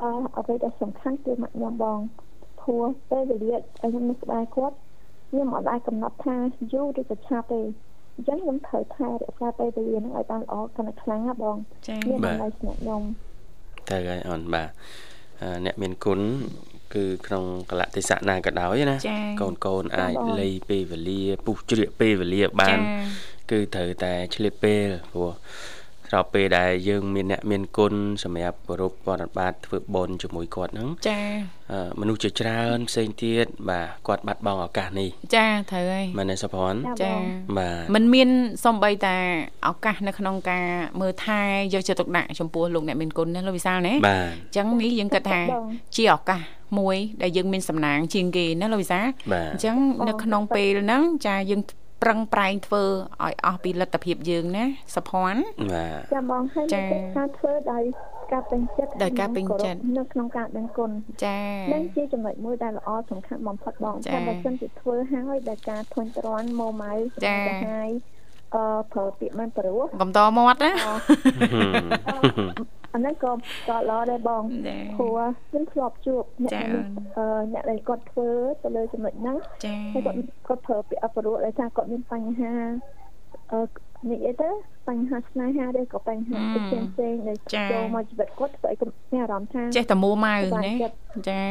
អឺអ្វីដែលសំខាន់គឺម៉ាក់ខ្ញុំបងព្រោះពេលវេលាខ្ញុំនៅក្បែរគាត់ខ្ញុំអត់អាចកំណត់ថាយូរឬក៏ឆាប់ទេ អញ្ចឹងខ្ញុំត្រូវថែរក្សាពេលវេលាហ្នឹងឲ្យបានល្អកាន់តែខ្លាំងណាបងមានតម្លៃស្នាក់ខ្ញុំតែហើយអូនបាទអ្នកមានគុណគឺក្នុងកលៈទេសៈណាក៏ដោយណាកូនកូនអាចលៃពេលវេលាពុះជ្រៀកពេលវេលាបាន គឺត្រូវតែឆ្លៀតពេលព្រោះ ស្របពេលដែលយើងមានអ្នកមានគុណសម្រាប់គោរពបរិបត្តិធ្វើបុណ្យជាមួយគាត់ហ្នឹងចាមនុស្សជាច្រើនផ្សេងទៀតបាទគាត់បាត់បង់ឱកាសនេះចាត្រូវហើយមែនទេសុភ័ណ្ឌចាបាទมันមានសំបីតាឱកាសនៅក្នុងការមើលថែយកចិត្តទុកដាក់ចំពោះលោកអ្នកមានគុណណាលោកវិសាលណាបាទអញ្ចឹងនេះយើងគិតថាជាឱកាសមួយដែលយើងមានសំណាងជាងគេណាលោកវិសាអញ្ចឹងនៅក្នុងពេលហ្នឹងចាយើង ប្រឹងប្រែងធ្វើឲ្យអស់ពីលទ្ធភាពយើងណាសុភ័ណ្ឌបាទចាំបងឲ្យការធ្វើដោយការពេញចិត្តដោយការពេញចិត្តនៅក្នុងការដឹងគុណចានឹងជាចំណុចមួយដែលល្អសំខាន់បំផុតបងតែបើសិនជាធ្វើហើយដែលការធុញទ្រាន់ម៉ូម៉ៅចាហើយអឺប្រើពាក្យមិនព្រោះកំតមាត់ណា អានេះក៏ក៏ល្អដែរបងព្រោះខ្ញុំធ្លាប់ជួបអ្នកអឺអ្នកដែលគាត់ធ្វើទៅលើចំណុចហ្នឹងហើយគាត់គាត់ប្រើពាក្យអបរុដែលថាគាត់មានបញ្ហាអឺនិយាយទៅបញ្ហាស្នេហាឬក៏បញ្ហាផ្សេងផ្សេងដែលចូលមកជីវិតគាត់ធ្វើឲ្យគាត់មានអារម្មណ៍ថាចេះតែមួម៉ៅណាចា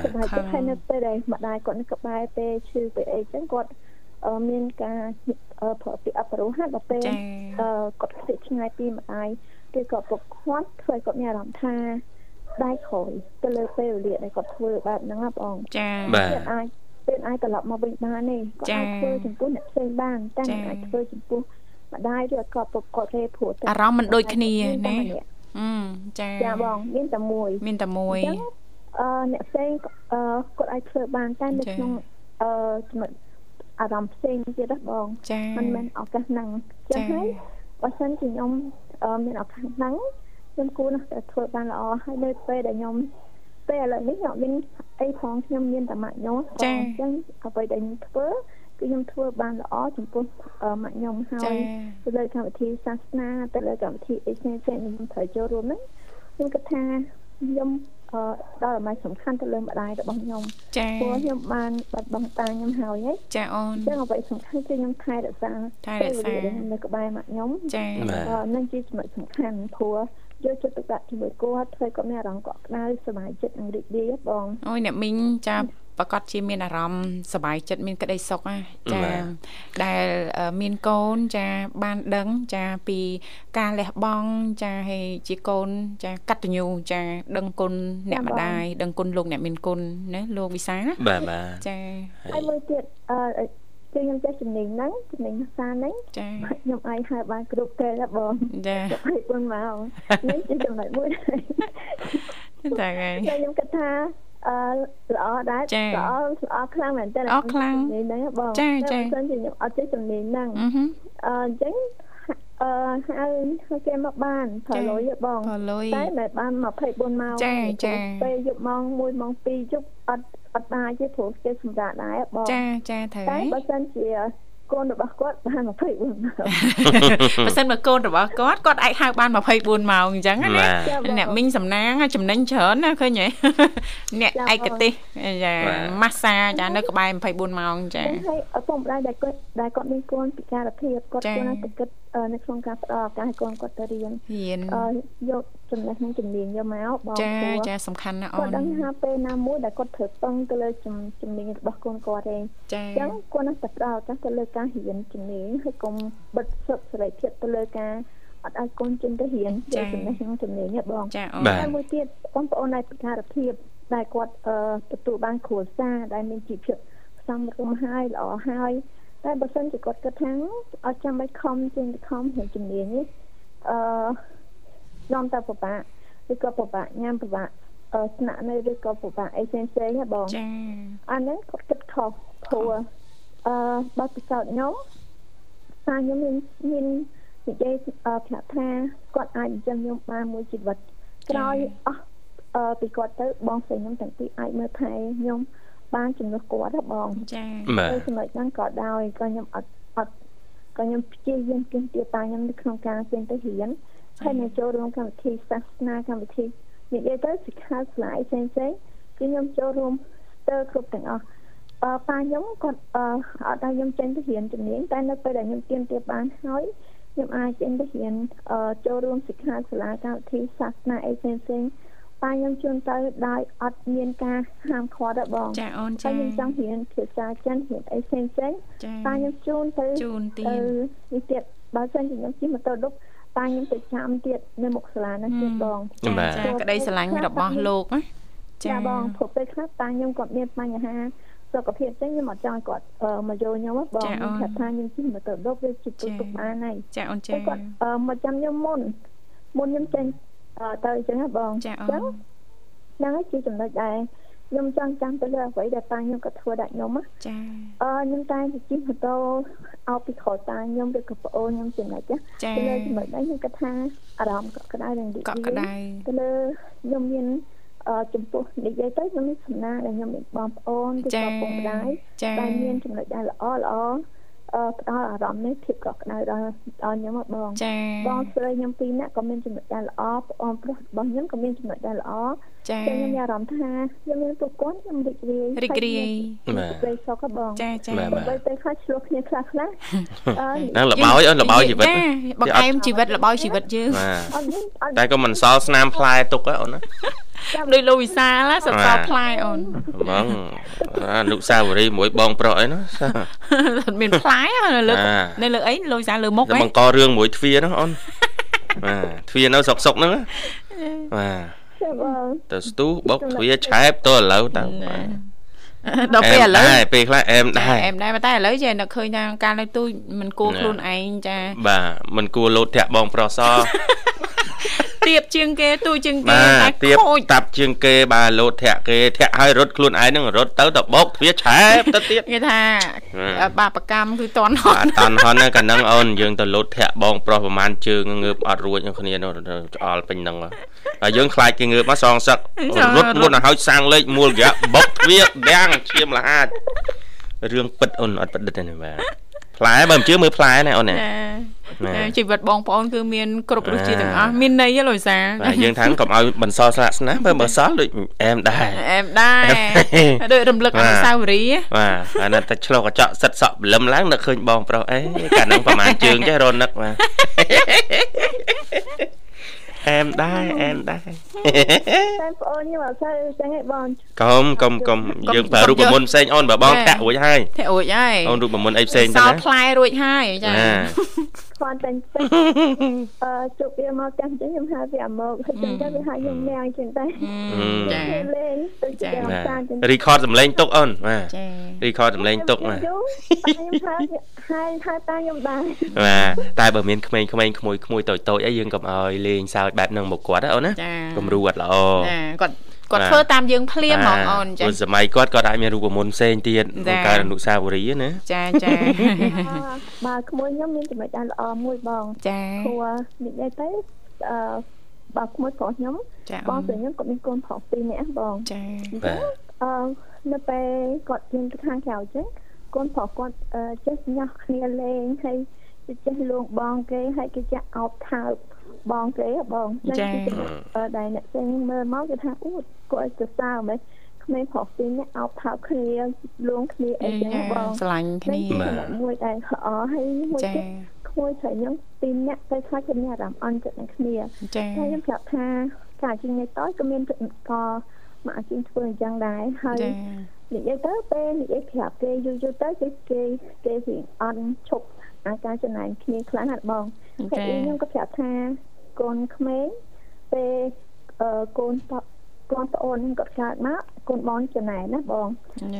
សុខចិត្តហើយនៅពេលដែលម្ដាយគាត់នៅក្បែរពេលឈឺពេលអីចឹងគាត់មានការប្រើពាក្យអបរុហាដល់ពេលគាត់ខ្ទេចឆ្ងាយពីម្ដាយ គេក៏ពុកគាត់ធ្វើឲ្យគាត់មានអារម្មណ៍ថាដៃក្រោយទៅលើពេលវេលាដែលគាត់ធ្វើបែបហ្នឹងណាបងចាបាទអាចពេលអាចត្រឡប់មកវិញបានទេគាត់អាចធ្វើចំពោះអ្នកផ្សេងបានតែអាចធ្វើចំពោះម្ដាយឬក៏ពុកគាត់ទេព្រោះអារម្មណ៍មិនដូចគ្នាណាអឺចាចាបងមានតែមួយមានតែមួយអឺអ្នកផ្សេងអឺគាត់អាចធ្វើបានតែនៅក្នុងអឺចំណុចអារម្មណ៍ផ្សេងទៀតណាបងមិនមែនឱកាសហ្នឹងចឹងហើយបើសិនជាខ្ញុំ មានឱកាសហ្នឹងខ្ញុំគួរណាស់តែធ្វើបានល្អហើយនៅពេលដែលខ្ញុំពេលឥឡូវនេះខ្ញុំមានអីផងខ្ញុំមានតែម៉ាក់ខ្ញុំអញ្ចឹងអ្វីដែលខ្ញុំធ្វើគឺខ្ញុំធ្វើបានល្អចំពោះម៉ាក់ខ្ញុំហើយទៅលើកម្មវិធីសាសនាទៅលើកម្មវិធីអីផ្សេងៗខ្ញុំត្រូវចូលរួមហ្នឹងខ្ញុំគិតថាខ្ញុំអឺ ដល់អំណាចសំខាន់ទៅលើម្ដាយរបស់ខ្ញុំចាព្រោះខ្ញុំបានបាត់បង់តាខ្ញុំហើយហ៎ចាអូនចឹងអ្វីសំខាន់គឺខ្ញុំថែរក្សាថែរក្សានៅក្បែរម៉ាក់ខ្ញុំចានឹងជាចំណុចសំខាន់ព្រោះយកចិត្តទុកដាក់ជាមួយគាត់ធ្វើគាត់មានអារម្មណ៍កក់ក្ដៅសុខចិត្តនិងរីករាយបងអូយអ្នកមីងចាប្រកាសជាមានអារម្មណ៍សប្បាយចិត្តមានក្តីសុខណាចាដែលមានកូនចាបានដឹងចាពីការលះបង់ចាហើយជាកូនចាកតញ្ញូចាដឹងគុណអ្នកម្ដាយដឹងគុណលោកអ្នកមានគុណណាលោកវិសាបាទបាទចាហើយមួយទៀតអឺគឺខ្ញុំចេះចំណេញហ្នឹងចំណេញភាសាហ្នឹងចាខ្ញុំអាចហៅបានគ្រប់ពេលណាបងចាឲ្យប៉ុនមកនេះជាចំណុចមួយតែហើយខ្ញុំគិតថា អឺល្អដែរល្អល្អខ្លាំងមែនតើល្អខ្លាំងនេះហ្នឹងបងចាចាបើមិនខ្ញុំអត់ចេះចំណេញហ្នឹងអឺអញ្ចឹងអឺហៅគេមកបានផលលុយបងតែមិនបាន24ម៉ោងចាចាពេលយប់ម៉ោង1ម៉ោង2យប់អត់អត់បានទេព្រោះគេសម្រាប់ដែរបងចាចាត្រូវហើយតែបើសិនជា កូនរបស់គាត់បាន24ម៉ោងបើសិនមកកូនរបស់គាត់គាត់អាចហៅបាន24ម៉ោងអញ្ចឹងណាអ្នកមីងសំណាងចំណេញច្រើនណាឃើញហ៎អ្នកឯកទេសចាម៉ាស្សាចានៅក្បែរ24ម៉ោងចាហើយឪពុកម្ដាយដែលគាត់ដែលគាត់មានកូនពិការភាពគាត់គួរតែគិត នៅក្នុងការផ្ដល់ឱកាសឲ្យកូនគាត់ទៅរៀនរៀនយកចំណេះនិងជំនាញយកមកបងចាចាសំខាន់ណាអូនគាត់ដឹងថាពេលណាមួយដែលគាត់ត្រូវពឹងទៅលើជំនាញរបស់កូនគាត់ទេចាអញ្ចឹងគាត់នឹងតែផ្ដល់ឱកាសទៅលើការរៀនជំនាញហើយកុំបិទសិទ្ធិសេរីភាពទៅលើការអត់ឲ្យកូនចេញទៅរៀនយកចំណេះនិងជំនាញទេបងចាអូនហើយមួយទៀតបងប្អូននៃពិការភាពដែលគាត់ទទួលបានគ្រួសារដែលមានជីវភាពសមរម្យហើយល្អហើយ តែបើសិនជាគាត់គិតថាអត់ចាំបាច់ខំជាងខំរៀនជំនាញនេះអឺនាំតែពិបាកឬក៏ពិបាកញ៉ាំពិបាកអឺស្នាក់នៅឬក៏ពិបាកអីផ្សេងផ្សេងណាបងចាអាហ្នឹងគាត់គិតខុសព្រោះអឺបើពិសោធន៍ខ្ញុំថាខ្ញុំមានមាននិយាយប្រាប់ថាគាត់អាចចិញ្ចឹមខ្ញុំបានមួយជីវិតក្រោយអស់អឺពីគាត់ទៅបងស្រីខ្ញុំទាំងពីរអាចមើលថែខ្ញុំ បានជំនួសគាត់ហ៎បងចា៎ចំណុចហ្នឹងក៏ដោយក៏ខ្ញុំអត់អត់ក៏ខ្ញុំព្យាយាមគិតទៀតតាខ្ញុំនៅក្នុងការចេញទៅរៀនហើយនៅចូលរួមកម្មវិធីសាសនាកម្មវិធីនិយាយទៅសិក្ខាសាលាផ្សេងផ្សេងគឺខ្ញុំចូលរួមស្ទើរគ្រប់ទាំងអស់អឺប៉ាខ្ញុំគាត់អឺអត់ឲ្យខ្ញុំចេញទៅរៀនជំនាញតែនៅពេលដែលខ្ញុំទៀមទាបានហើយខ្ញុំអាចចេញទៅរៀនអឺចូលរួមសិក្ខាសាលាកម្មវិធីសាសនាអីផ្សេងផ្សេង ប៉ាខ្ញុំជូនទៅដោយអត់មានការហាមឃាត់ទេបងចាអូនចាខ្ញុំចង់រៀនភាសាចិនរៀនអីផ្សេងផ្សេងប៉ាខ្ញុំជូនទៅជូនទៀននេះទៀតបើសិនជាខ្ញុំជិះម៉ូតូឌុបប៉ាខ្ញុំទៅចាំទៀតនៅមុខសាលានោះទៀតបងចាក្តីស្រឡាញ់របស់លោកណាចាបងព្រោះពេលខ្លះប៉ាខ្ញុំគាត់មានបញ្ហាសុខភាពចឹងខ្ញុំអត់ចង់គាត់មកយកខ្ញុំបងខ្ញុំថាខ្ញុំជិះម៉ូតូឌុបវាជិះទុកបានហើយចាអូនចាគាត់មកចាំខ្ញុំមុនមុនខ្ញុំចេញ ទៅអញ្ចឹងណាបងចាអូនហ្នឹងហើយជាចំណុចដែរខ្ញុំចង់ចាំទៅលើអ្វីដែលតាខ្ញុំក៏ធ្វើដាក់ខ្ញុំណាចាអឺខ្ញុំតែជិះម៉ូតូអោបពីក្រោយតាខ្ញុំឬក៏ប្អូនខ្ញុំចំណុចណាទៅលើចំណុចនេះខ្ញុំគិតថាអារម្មណ៍កក់ក្ដៅនឹងកក់ក្ដៅទៅលើខ្ញុំមានអឺចំពោះនិយាយទៅខ្ញុំមានសំណាងដែលខ្ញុំមានបងប្អូនឬក៏ពុកម្ដាយដែលមានចំណុចដែលល្អល្អអឺ ផ្ដល់អារម្មណ៍នេះភាពកក់ក្ដៅដល់ដល់ខ្ញុំបងចាបងស្រីខ្ញុំពីរនាក់ក៏មានចំណុចដែលល្អបងប្រុសរបស់ខ្ញុំក៏មានចំណុចដែលល្អចាខ្ញុំមានអារម្មណ៍ថាខ្ញុំមានពួកគាត់ខ្ញុំរីករាយរីករាយបាទរីកសុខបងចាចាបើទៅខ្លះឆ្លោះគ្នាខ្លះខ្លះហ្នឹងលបោយអូនលបោយជីវិតបង្អែមជីវិតលបោយជីវិតយើងតែក៏មិនសល់ស្នាមផ្លែទុកអូនណា ដូចលោកវិសាលសសរផ្លែអូនហ្មងអនុសាវរីយ៍មួយបងប្រុសអីណាមានផ្លែនៅលើនៅលើអីលោកវិសាលលើមុខអីបង្ករឿងមួយទ្វារណាអូនបាទទ្វារនៅសុកសុកហ្នឹងបាទទៅស្ទុះបុកទ្វារឆែបទៅឥឡូវទៅដល់ពេលឥឡូវដែរពេលខ្លះអែមដែរអែមដែរតែឥឡូវចេះនឹកឃើញថាកាលនៅទូមិនគួរខ្លួនឯងចាបាទមិនគួរលោតធាក់បងប្រុសស ទៀបជាងគេទូជាងគេតែទៀបតាប់ជាងគេបាទលោតធាក់គេធាក់ឲ្យរត់ខ្លួនឯងនឹងរត់ទៅទៅបោកទ្វាឆែបទៅទៀតគេថាបាបកម្មគឺតន់ហន់តន់ហន់កាលហ្នឹងអូនយើងទៅលោតធាក់បងប្រុសប្រហែលជើងងើបអត់រួចគ្នានោះឆ្អល់ពេញហ្នឹងហើយយើងខ្លាចគេងើបមកសងសឹករត់មុនឲ្យហើយសាំងលេខមូលរយៈបុកទ្វាដាំងឈាមលហាចរឿងពិតអូនអត់ប្រឌិតទេបាទ ផ្លែបើមិនជឿមើលផ្លែណាអូនណាជីវិតបងប្អូនគឺមានគ្រប់រសជាតិទាំងអស់មានន័យលោកសាបាទយើងថាកុំឲ្យបន្សល់ស្លាកស្នាមបើបើសល់ដូចអែមដែរអែមដែរដូចរំលឹកអនុស្សាវរីយ៍បាទអានេះតែឆ្លុះកញ្ចក់សិតសក់បលឹមឡើងនឹកឃើញបងប្រុសអេកាលហ្នឹងប្រហែលជើងចេះរនឹកបាទ អែមដែរអែមដែរតែប្អូនខ្ញុំអត់សូវចឹងឯងបងកុំកុំកុំយើងប្រើរូបមន្តផ្សេងអូនបើបងតាក់រួចហើយតាក់រួចហើយអូនរូបមន្តអីផ្សេងទៅណាសល់ផ្លែរួចហើយចា ខ្វាន់តែអឺជប់វាមកចាំចឹងខ្ញុំហៅវាមកហើយចឹងទៅវាហៅខ្ញុំញ៉ាំចឹងតែចាលេងទៅចារីខតសំឡេងទុកអូនបាទរីខតសំឡេងទុកបាទខ្ញុំហៅហៅហៅតាខ្ញុំដែរបាទតែបើមានក្មេងៗក្មួយក្មួយតូចតូចអីយើងកុំឲ្យលេងសើចបែបហ្នឹងមកគាត់ណាអូនណាគំរូអត់ល្អចាគាត់ គាត់ធ្វើតាមយើងភ្លាមហ្មងអូនចា៎សម័យគាត់គាត់អាចមានរូបមន្តផ្សេងទៀតបង្កើតអនុស្សាវរីយ៍ណាចាចាបើក្មួយខ្ញុំមានចំណុចដែលល្អមួយបងចាព្រោះនិយាយទៅអឺបើក្មួយប្រុសខ្ញុំបងស្រីខ្ញុំគាត់មានកូនប្រុសពីរនាក់បងចាបាទអឺនៅពេលគាត់ជិះទៅខាងក្រៅចឹងកូនប្រុសគាត់ចេះញ៉ាស់គ្នាលេងហើយចេះលួងបងគេហើយគេចាក់អោបថើប បងគេបងចាដែលអ្នកផ្សេងមើលមកគេថាអូគាត់ទៅសើមែនក្មេងប្រុសពីរនាក់អោបថើបគ្នាលួងគ្នាអីចឹងបងស្រឡាញ់គ្នាមួយដែលអហើយមួយទៀតក្មួយស្រីខ្ញុំពីរនាក់ទៅខ្លាចគ្នាអារម្មណ៍អន់ចិត្តនឹងគ្នាចាហើយខ្ញុំប្រាប់ថាការជាងនេះតើក៏មានក៏មកអាជីពធ្វើអញ្ចឹងដែរហើយនិយាយទៅពេលនិយាយប្រាប់គេយូរយូរទៅគេគេគេវាអន់ឈប់ អាការចំណាយគ្នាខ្លាំងណាស់បងហើយខ្ញុំក៏ប្រាប់ថាកូនក្មេងពេលអឺកូនតកូនប្អូននឹងគាត់កើតមកកូនបងចំណែនណាបង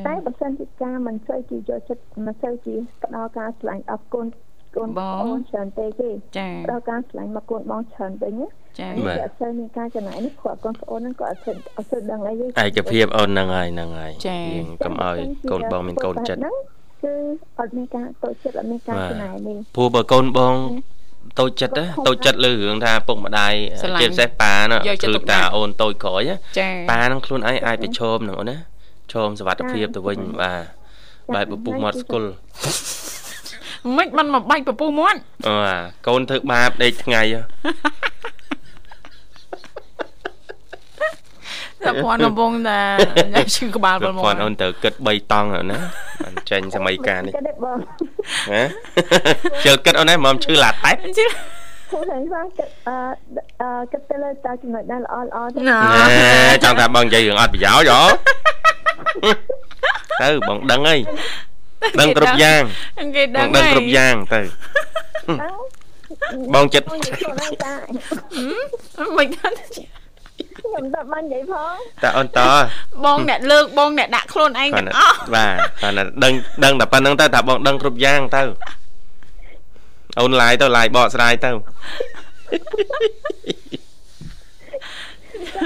តែបើសិនជាការមិនសូវជាយកចិត្តមិនសូវជាផ្ដល់ការស្លាញ់ដល់កូនកូនបងច្រើនទេទេចាផ្ដល់ការស្លាញ់មកកូនបងច្រើនវិញណាចាអត់សូវមានការចំណាយនេះគាត់កូនប្អូនហ្នឹងគាត់អត់សូវអត់សូវដឹងអីទេឯកភាពអូនហ្នឹងហើយហ្នឹងហើយយើងកុំឲ្យកូនបងមានកូនចិត្ត គឺអត់មានការតូចចិត្តអត់មានការចំណាយទេព្រោះបើកូនបងតូចចិត្តតូចចិត្តលើរឿងថាពុកម្ដាយជាពិសេសប៉ាណាគឺតាអូនតូចក្រោយប៉ានឹងខ្លួនឯងអាចប្រឈមនឹងអូនណាឈមសវត្ថភាពទៅវិញបាទបែបពពុះមាត់ស្គល់មិនមិនមកបាច់ពពុះមាត់អូកូនធ្វើបាបដេកថ្ងៃតែភ័ណ្ឌកំពុងតែឈឺក្បាលពលមកភ័ណ្ឌអូនទៅគិត3តង់ណាបាន ចេញសម័យកាលនេះហ៎ជិលគិតអូនឯងមកឈឺឡាតែជិលគូហ្នឹងថាគិតអឺគិតទៅលើតើចំណុចណាល្អល្អទេចង់ថាបងនិយាយរឿងអត់ប្រយោជន៍ហ៎ទៅបងដឹងអីដឹងគ្រប់យ៉ាងគេដឹងដឹងគ្រប់យ៉ាងទៅបងចិត្តមិនដឹង ខ្ញុំតែបាននិយាយផងតាអូនតបងអ្នកលើកបងអ្នកដាក់ខ្លួនឯងទាំងអស់បាទគាត់ដឹងដឹងតែប៉ុណ្្នឹងទៅថាបងដឹងគ្រប់យ៉ាងទៅអូនឡាយទៅឡាយបកស្រាយទៅ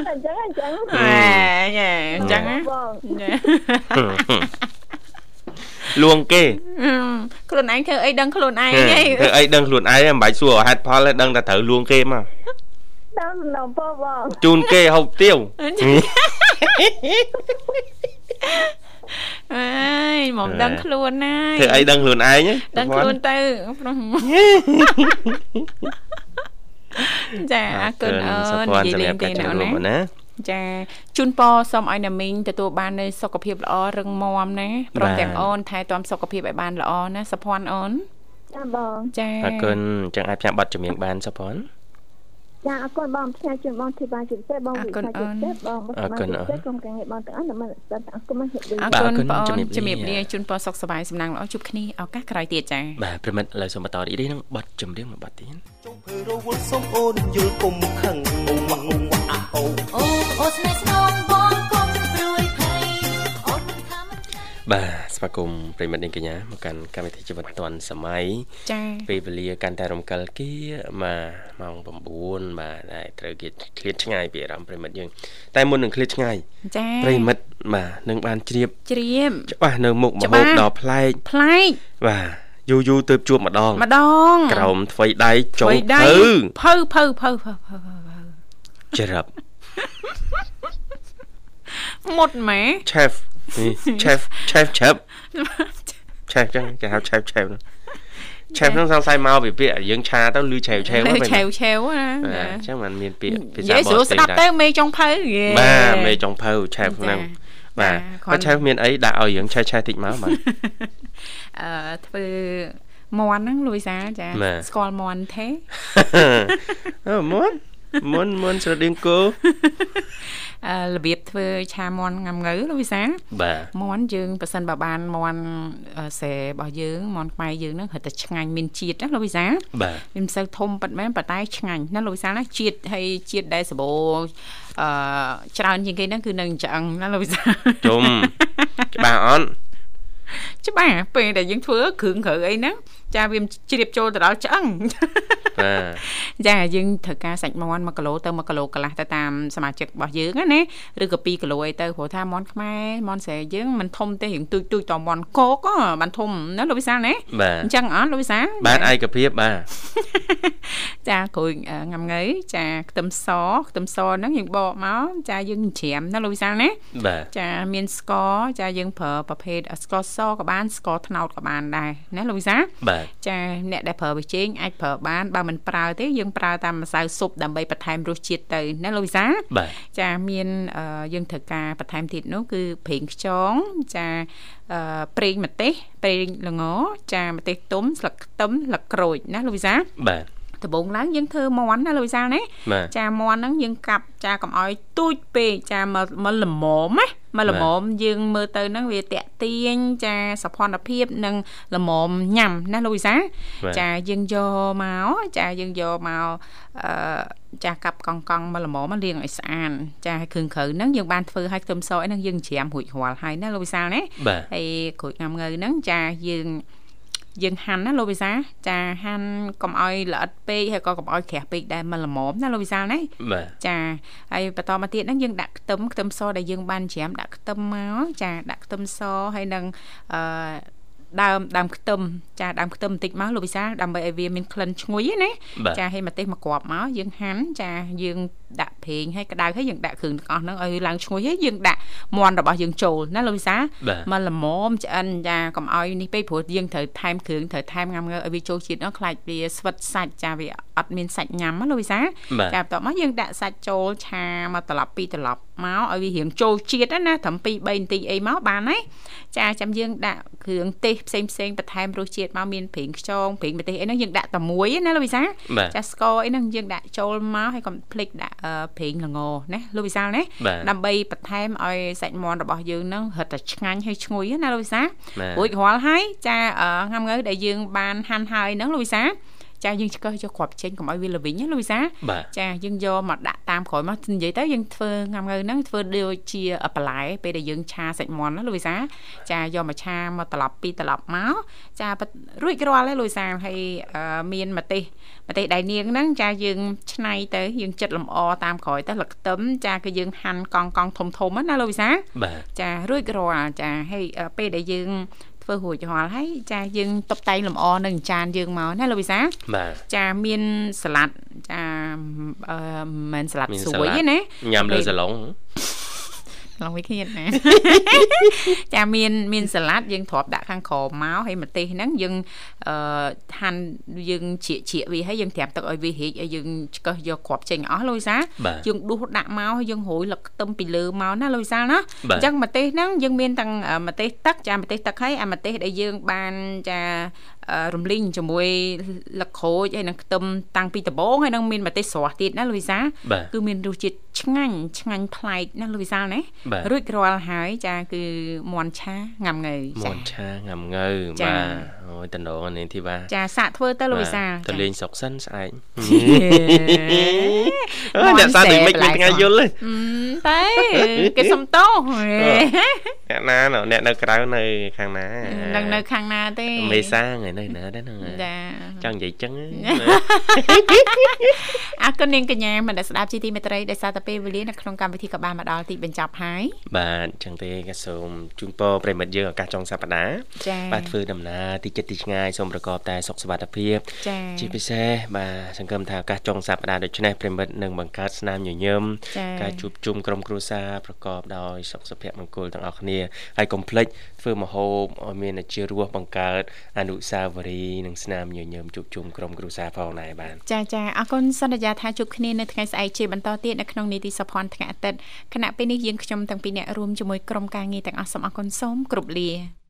អញ្ចឹងអញ្ចឹងហេអញ្ចឹងបងលួងគេខ្លួនឯងធ្វើអីដឹងខ្លួនឯងហីធ្វើអីដឹងខ្លួនឯងមិនបាច់សួរហេតុផលទេដឹងតែត្រូវលួងគេមក តាមសំណងពោបងជូនគេហូបទៀវអើយមកដឹងខ្លួនណាធ្វើអីដឹងខ្លួនឯងដឹងខ្លួនទៅចាអរគុណអូននិយាយលេងទេណាណាចាជូនពរសូមឲ្យណាមីងទទួលបាននូវសុខភាពល្អរឹងមាំណាព្រមទាំងអូនថែទាំសុខភាពឲ្យបានល្អណាសុភ័ណ្ឌអូនចាបងចាអរគុណចឹងអាចផ្សាយប័ណ្ណចម្រៀងបានសុភ័ណ្ឌ ចាអរគុណបងផ្សាយជូនបងធីបាជាពិសេសបងវិសាជាពិសេសបងអរគុណអរគុណក្រុមការងារបងទាំងអស់នៅមិនស្ដាប់អរគុណមកអរគុណបងជំរាបលាជូនពរសុខសប្បាយសំណាងល្អជួបគ្នាឱកាសក្រោយទៀតចា៎បាទប្រិមិត្តឥឡូវសូមបន្តរីករាយនឹងបទចម្រៀងមួយបទទៀតចុងភើរវល់សុំអូនយល់គុំខឹងអូវ៉ាអូវ៉ាអូអូអូស្នេហ៍ស្នង បាទស្វាគមន៍ប្រិមិត្តនាងកញ្ញាមកកាន់កម្មវិធីជីវិតឌွန်សម័យចា៎ពេលវេលាកាន់តែរំកិលគៀបាទម៉ោង9បាទដែលត្រូវគេឃ្លាតឆ្ងាយពីអារម្មណ៍ប្រិមិត្តយើងតែមុននឹងឃ្លាតឆ្ងាយចា៎ប្រិមិត្តបាទនឹងបានជ្រាបជ្រាបច្បាស់នៅមុខមហូបដ៏ប្លែកប្លែកបាទយូរយូរទៅជួបម្ដងម្ដងក្រោមថ្វីដៃចុងភៅភៅភៅភៅភៅច្រាប់មុតម៉ែ chef chef chef chef chef ចឹងគេហៅ chef chef ឆេវហ្នឹងសង្ស័យមកពីពាក្យយើងឆាទៅលឺឆេវឆេវហ្នឹងឆេវឆេវណាអញ្ចឹងมันមានពាក្យភាសាបរទេសស្ដាប់ទៅមេចុងភៅបាទមេចុងភៅឆេវហ្នឹងបាទបើឆេវមានអីដាក់ឲ្យយើងឆេះឆេះតិចមកបាទអឺធ្វើមន់ហ្នឹងលូយសាចាស្គាល់មន់ទេអឺមន់មន់មន់ស្រដៀងគោអឺ របៀបធ្វើឆាមន់ងំងើលោកវិសាបាទមន់យើងប៉ះសិនបើបានមន់សែរបស់យើងមន់ខ្មែរយើងហ្នឹងរត់តែឆ្ងាញ់មានជាតិណាលោកវិសាបាទវាមិនសូវធំប៉ុន្មានប៉ុន្តែឆ្ងាញ់ណាលោកវិសាណាជាតិហើយជាតិដែលសបោអឺច្រើនជាងគេហ្នឹងគឺនៅឆ្អឹងណាលោកវិសាជុំច្បាស់អត់ច្បាស់ពេលដែលយើងធ្វើគ្រឿងក្រៅអីហ្នឹង ចាវាជ្រាបចូលទៅដល់ឆ្អឹងបាទចាយើងត្រូវការសាច់មាន់1គីឡូទៅ1គីឡូកន្លះទៅតាមសមាជិករបស់យើងណាឬក៏2គីឡូអីទៅព្រោះថាមាន់ខ្មែរមាន់ស្រែយើងមិនធំទេរៀងទូចទូចតមាន់កកបានធំណាលោកវិសាលណាអញ្ចឹងអត់លោកវិសាលបានឯកភាពបាទចាគ្រួយងំងើចាខ្ទឹមសខ្ទឹមសហ្នឹងយើងបកមកចាយើងច្រាមណាលោកវិសាលណាចាមានស្ករចាយើងប្រើប្រភេទស្ករសក៏បានស្ករត្នោតក៏បានដែរណាលោកវិសាលបាទចាអ្នកដែលប្រើវិជែងអាចប្រើបានបើមិនប្រើទេយើងប្រើតាមម្សៅស៊ុបដើម្បីបន្ថែមរសជាតិទៅណាលោកវិសាចាមានយើងត្រូវការបន្ថែមទៀតនោះគឺប្រេងខ្យងចាប្រេងម្ទេសប្រេងល្ងចាម្ទេសទុំស្លឹកខ្ទឹមស្លឹកក្រូចណាលោកវិសាបាទ ដំបូងឡើងយើងធ្វើមន់ណាលោកវិសាលណាចាមន់ហ្នឹងយើងកាប់ចាកុំឲ្យទូចពេកចាមកមកល្មមណាមកល្មមយើងមើលទៅហ្នឹងវាតាក់ទាញចាសភនភាពនិងល្មមញ៉ាំណាលោកវិសាចាយើងយកមកចាយើងយកមកអឺចាកាប់កង់កង់មកល្មមមកលាងឲ្យស្អាតចាគ្រឿងក្រៅហ្នឹងយើងបានធ្វើឲ្យខ្ទឹមសអីហ្នឹងយើងច្រាមរួចរាល់ហើយណាលោកវិសាលណាហើយក្រូចងាំងើហ្នឹងចាយើង យើងហាន់ណាលោកវិសាចាហាន់កុំឲ្យល្អិតពេកហើយក៏កុំឲ្យក្រាស់ពេកដែរមកល្មមណាលោកវិសាណាចាហើយបន្តមកទៀតហ្នឹងយើងដាក់ខ្ទឹមខ្ទឹមសដែលយើងបានច្រាមដាក់ខ្ទឹមមកចាដាក់ខ្ទឹមសហើយនឹងអឺ ដើមដើមខ្ទឹមចាដើមខ្ទឹមបន្តិចមកលោកវិសាដើម្បីឲ្យវាមានក្លិនឈ្ងុយណាចាឲ្យម្ទេសមកគ្រាប់មកយើងហាន់ចាយើងដាក់ប្រេងឲ្យក្តៅហើយយើងដាក់គ្រឿងទាំងអស់ហ្នឹងឲ្យឡើងឈ្ងុយហើយយើងដាក់មាន់របស់យើងចូលណាលោកវិសាមកល្មមឆ្អិនចាកុំឲ្យនេះពេកព្រោះយើងត្រូវថែមគ្រឿងត្រូវថែមងាំងើឲ្យវាចូលជាតិហ្នឹងខ្លាចវាស្វិតសាច់ចាវាអត់មានសាច់ញ៉ាំណាលោកវិសាចាបន្ទាប់មកយើងដាក់សាច់ចូលឆាមកត្រឡប់ពីត្រឡប់មកឲ្យវារៀងចូលជាតិណាត្រឹម2 3នាទីអីមកបានហើយចាចាំយើងដាក់គ្រឿងទេសផ្សេងផ្សេងបន្ថែមរសជាតិមកមានប្រេងខ្យងប្រេងម្ទេសអីហ្នឹងយើងដាក់តែមួយណាលោកវិសាចាស្ករអីហ្នឹងយើងដាក់ចូលមកហើយកុំភ្លេចដាក់ប្រេងល្ងណាលោកវិសាលណាដើម្បីបន្ថែមឲ្យសាច់មាន់របស់យើងហ្នឹងរឹតតែឆ្ងាញ់ហើយឈ្ងុយណាលោកវិសារួចរាល់ហើយចាងាំងើដែលយើងបានហាន់ហើយហ្នឹងលោកវិសា ចាយើងឆ្កឹះយកគ្រាប់ចេញកុំឲ្យវាល្វីងណាលូវីសាចាយើងយកមកដាក់តាមក្រោយមកនិយាយទៅយើងធ្វើងាំងើហ្នឹងធ្វើដូចជាបន្លែពេលដែលយើងឆាសាច់មាន់ណាលូវីសាចាយកមកឆាមកត្រឡប់ពីត្រឡប់មកចារួចរាល់ហើយលូវីសាហើយមានម្ទេសម្ទេសដៃនាងហ្នឹងចាយើងឆ្នៃទៅយើងចិត្តលម្អតាមក្រោយទៅលឹកខ្ទឹមចាគឺយើងហាន់កង់កង់ធំធំណាលោកវិសាចារួចរាល់ចាហើយពេលដែលយើង ធ្វើរួចរាល់ហើយចាយើងតុបតែងលម្អនឹងចានយើងមកណាលោកវិសាចាមានសាឡាត់ចាអឺមិនសាឡាត់ស្រួយទេណាញ៉ាំលើសាឡុង ឡងវិឃាតណាចាមានមានសាឡាត់យើងទ្របដាក់ខាងក្រោមមកហើយម្ទេសហ្នឹងយើងអឺហាន់យើងជ្រៀកជ្រៀកវាហើយយើងត្រាំទឹកឲ្យវារីកហើយយើងឆ្កឹះយកគ្រាប់ចេញអស់លូយសាយើងដួសដាក់មកហើយយើងរោយលឹកខ្ទឹមពីលើមកណាលូយសាណាអញ្ចឹងម្ទេសហ្នឹងយើងមានទាំងម្ទេសទឹកចាម្ទេសទឹកហើយអាម្ទេសដែលយើងបានចារំលីងជាមួយលឹកក្រូចហើយនឹងខ្ទឹមតាំងពីដំបូងហើយនឹងមានម្ទេសស្រស់ទៀតណាលូវីសាគឺមានរសជាតិឆ្ងាញ់ឆ្ងាញ់ប្លែកណាលូវីសាណារួចរាល់ហើយចាគឺមន់ឆាងំងើចាមន់ឆាងំងើបាទអូយតំណងនេះធីបាចាសាក់ធ្វើទៅលូវីសាទៅលេងស្រុកសិនស្អែកអើអ្នកសាដូចមិនមានថ្ងៃយល់ទេតែគេសុំតោ អ្នកណាអ្នកនៅក្រៅនៅខាងណានឹងនៅខាងណាទេមេសាថ្ងៃនៅណាដែរហ្នឹងចាចង់និយាយចឹងអរគុណនាងកញ្ញាមិនដែលស្ដាប់ជីទីមេត្រីដែលសារតែពេលវេលានៅក្នុងកម្មវិធីក៏បានមកដល់ទីបញ្ចប់ហើយបាទចឹងទេក៏សូមជូនពរប្រិមិត្តយើងឱកាសចុងសប្តាហ៍បាទធ្វើដំណើរទីចិត្តទីឆ្ងាយសូមប្រកបតែសុខសុវត្ថិភាពជាពិសេសបាទសង្ឃឹមថាឱកាសចុងសប្តាហ៍ដូច្នេះប្រិមិត្តនឹងបង្កើតស្នាមញញឹមការជួបជុំក្រុមគ្រួសារប្រកបដោយសុខសុភមង្គលទាំងអស់គ្នាហើយកុំភ្លេចធ្វើម្ហូបឲ្យមានជារសបង្កើតអនុស្សាវរីយ៍និងស្នាមញញឹមជួបជុំក្រុមគ្រួសារផងដែរបាទចាចាអរគុណសន្យាថាជួបគ្នានៅថ្ងៃស្អែកជាបន្តទៀតនៅក្នុងនីតិសុភ័ណ្ឌថ្ងៃអាទិត្យគណៈពេលនេះយើងខ្ញុំទាំងពីរអ្នករួមជាមួយក្រុមការងារទាំងអស់សូមអរគុណសូមគោរពលា